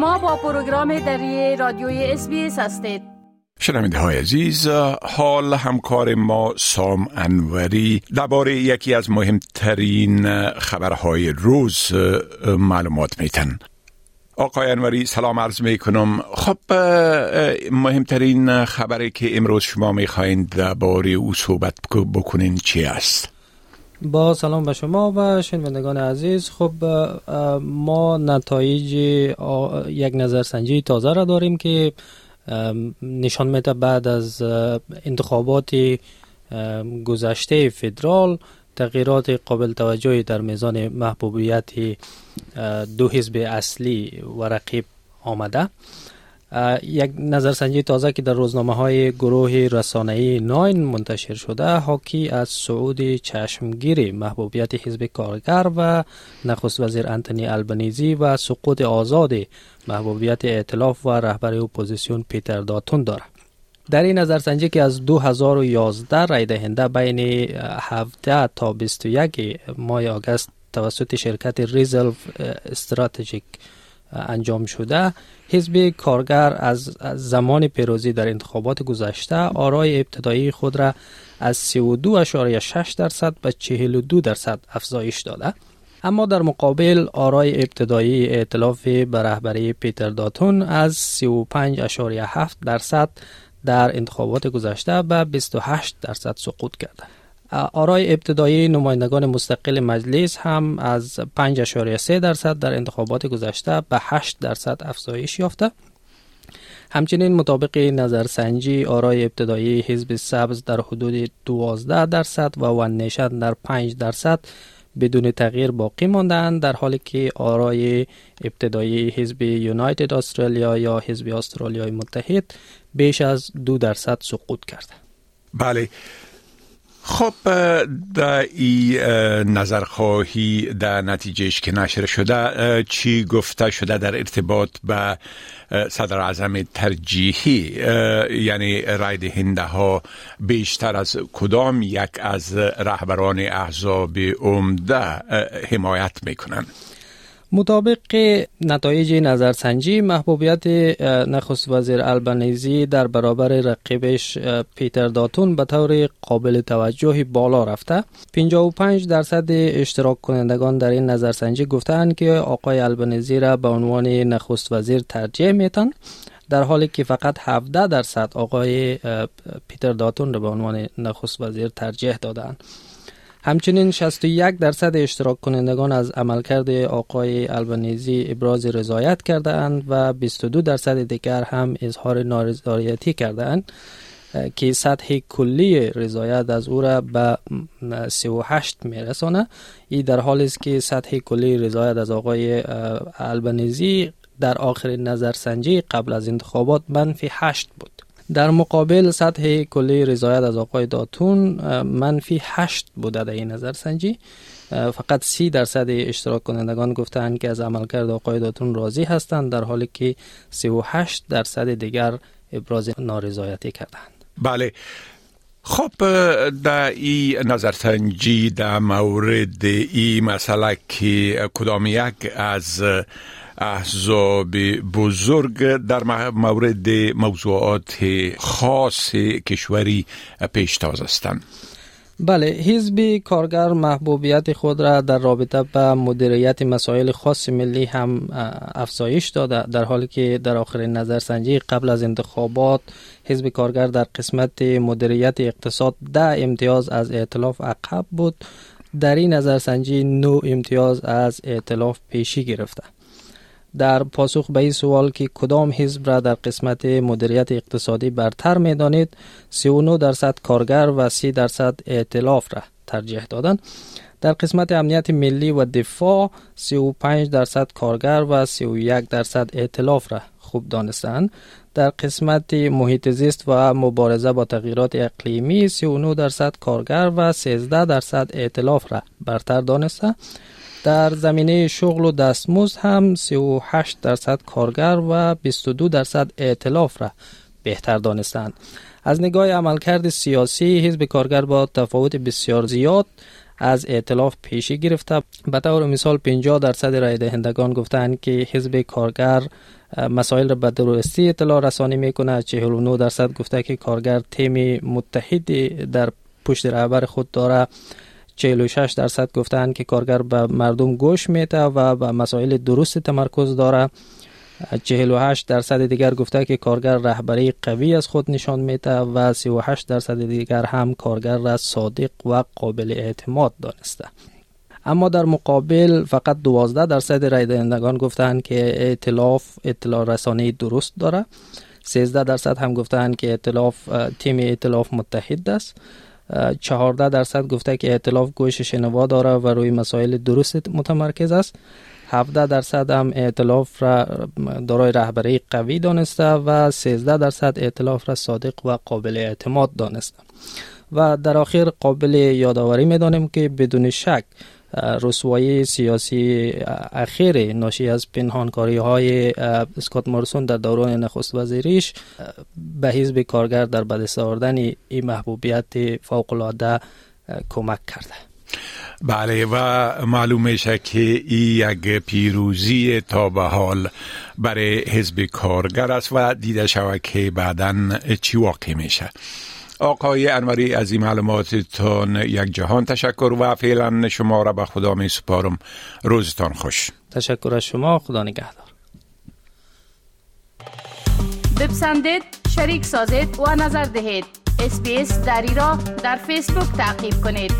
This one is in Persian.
شما با پروگرام دری رادیوی اس هستید. شنونده های عزیز حال همکار ما سام انوری درباره یکی از مهمترین خبرهای روز معلومات میتن. آقای انوری سلام عرض می کنم خب مهمترین خبری که امروز شما می‌خواین درباره او صحبت بکنین چی است؟ با سلام به شما و شنوندگان عزیز. خب ما نتایج یک نظرسنجی تازه را داریم که نشان میده بعد از انتخابات گذشته فدرال تغییرات قابل توجهی در میزان محبوبیت دو حزب اصلی و رقیب آمده. یک نظرسنجی تازه که در روزنامه های گروه رسانه‌ای ناین منتشر شده حاکی از صعود چشمگیر محبوبیت حزب کارگر و نخست وزیر انتونی البنیزی و سقوط آزاد محبوبیت ائتلاف و رهبر اپوزیسیون پیتر داتون دارد. در این نظرسنجی که از 2011 رای دهنده بین 17 تا 21 ماه آگست توسط شرکت Resolve Strategic انجام شده. حزب کارگر از زمان پیروزی در انتخابات گذشته آرای ابتدایی خود را از 32.6 درصد به 42 درصد افزایش داده. اما در مقابل آرای ابتدایی ائتلاف به رهبری پیتر داتون از 35.7 درصد در انتخابات گذشته به 28 درصد سقوط کرده. آرای ابتدایی نمایندگان مستقل مجلس هم از 5.3 درصد در انتخابات گذشته به 8 درصد افزایش یافته. همچنین مطابق نظرسنجی آرای ابتدایی حزب سبز در حدود 12 درصد و ون نیشن در 5 درصد بدون تغییر باقی ماندند در حالی که آرای ابتدایی حزب یونایتد استرالیا یا حزب استرالیای متحد بیش از دو درصد سقوط کرده. بله. خب در این نظرخواهی در نتیجهش که نشر شده چی گفته شده در ارتباط به صدر اعظم ترجیحی یعنی رای دهنده ها بیشتر از کدام یک از رهبران احزاب عمده حمایت می‌کنند؟ مطابق نتایج نظرسنجی محبوبیت نخست وزیر البنیزی در برابر رقیبش پیتر داتون به طور قابل توجهی بالا رفته. 55 درصد اشتراک کنندگان در این نظرسنجی گفتند که آقای البنیزی را به عنوان نخست وزیر ترجیح میتن در حالی که فقط 17 درصد آقای پیتر داتون را به عنوان نخست وزیر ترجیح دادند همچنین 61 درصد اشتراک کنندگان از عملکرد آقای البنیزی ابراز رضایت کرده اند و 22 درصد دیگر هم اظهار نارضایتی کرده اند که سطح کلی رضایت از او را به 38 میرسانه. ای در حالی است که سطح کلی رضایت از آقای البنیزی در آخر نظرسنجی قبل از انتخابات منفی 8 بود. در مقابل سطح کلی رضایت از آقای داتون منفی هشت بوده در این نظر سنجی فقط سی درصد اشتراک کنندگان گفتند که از عملکرد آقای داتون راضی هستند در حالی که 38 درصد دیگر ابراز نارضایتی کردند بله. خب در این نظرسنجی در مورد این مسئله که کدام یک از احزاب بزرگ در مورد موضوعات خاص کشوری پیشتاز هستند. بله حزب کارگر محبوبیت خود را در رابطه به مدیریت مسائل خاص ملی هم افزایش داده در حالی که در آخرین نظرسنجی قبل از انتخابات حزب کارگر در قسمت مدیریت اقتصاد ده امتیاز از ائتلاف عقب بود. در این نظرسنجی نو امتیاز از ائتلاف پیشی گرفته. در پاسخ به این سوال که کدام حزب را در قسمت مدیریت اقتصادی برتر می دانید 39 درصد کارگر و 30 درصد ائتلاف را ترجیح دادند. در قسمت امنیت ملی و دفاع 35 درصد کارگر و 31 درصد ائتلاف را خوب دانستند در قسمت محیط زیست و مبارزه با تغییرات اقلیمی 39 درصد کارگر و 13 درصد ائتلاف را برتر دانستند در زمینه شغل و دستمزد هم 38 درصد کارگر و 22 درصد ائتلاف را بهتر دانستند از نگاه عملکرد سیاسی حزب کارگر با تفاوت بسیار زیاد از ائتلاف پیشی گرفته. به طور مثال 50 درصد رای دهندگان گفتند که حزب کارگر مسائل را به درستی اطلاع رسانی می‌کنه 49 درصد گفته که کارگر تیم متحدی در پشت رهبر خود داره. 46 درصد گفتند که کارگر به مردم گوش میده و به مسائل درست تمرکز داره. 48 درصد دیگر گفته که کارگر رهبری قوی از خود نشان میده و 38 درصد دیگر هم کارگر را صادق و قابل اعتماد دانسته. اما در مقابل فقط 12 درصد رای دهندگان گفتند که ائتلاف اطلاع رسانه درست داره 13 درصد هم گفتند که ائتلاف تیم ائتلاف متحد است. 14 درصد گفته که ائتلاف گوش شنوا داره و روی مسائل درست متمرکز است. 17 درصد هم ائتلاف را دارای رهبری قوی دانسته و 13 درصد ائتلاف را صادق و قابل اعتماد دانسته. و در آخر قابل یادآوری می‌دانیم که بدون شک رسوایی سیاسی اخیر ناشی از پنهانکاری های اسکات مارسون در دوران نخست وزیریش به حزب کارگر در بدست آوردن این محبوبیت فوق العاده کمک کرده. بله و معلوم میشه که این یک پیروزی تا به حال برای حزب کارگر است و دیده شود که بعدا چی واقع میشه. آقای انوری از این معلوماتتان یک جهان تشکر و فعلا شما را به خدا می سپارم. روزتان خوش. تشکر از شما. خدا نگهدار. بپسندید شریک سازید و نظر دهید. اسپیس دری را در فیسبوک تعقیب کنید.